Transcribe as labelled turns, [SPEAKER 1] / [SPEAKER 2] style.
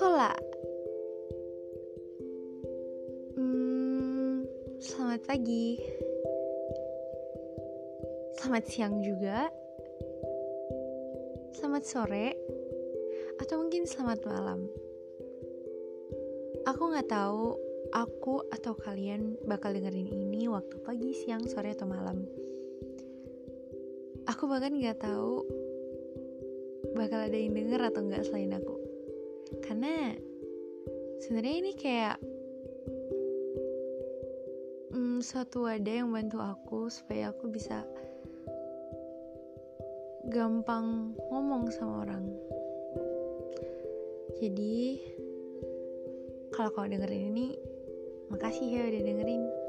[SPEAKER 1] Hola. Hmm, selamat pagi. Selamat siang juga. Selamat sore. Atau mungkin selamat malam. Aku gak tahu aku atau kalian bakal dengerin ini waktu pagi, siang, sore atau malam. Aku bahkan gak tahu bakal ada yang denger atau nggak selain aku. Karena sebenarnya ini kayak hmm, suatu wadah yang bantu aku supaya aku bisa gampang ngomong sama orang. Jadi kalau kau dengerin ini, makasih ya udah dengerin.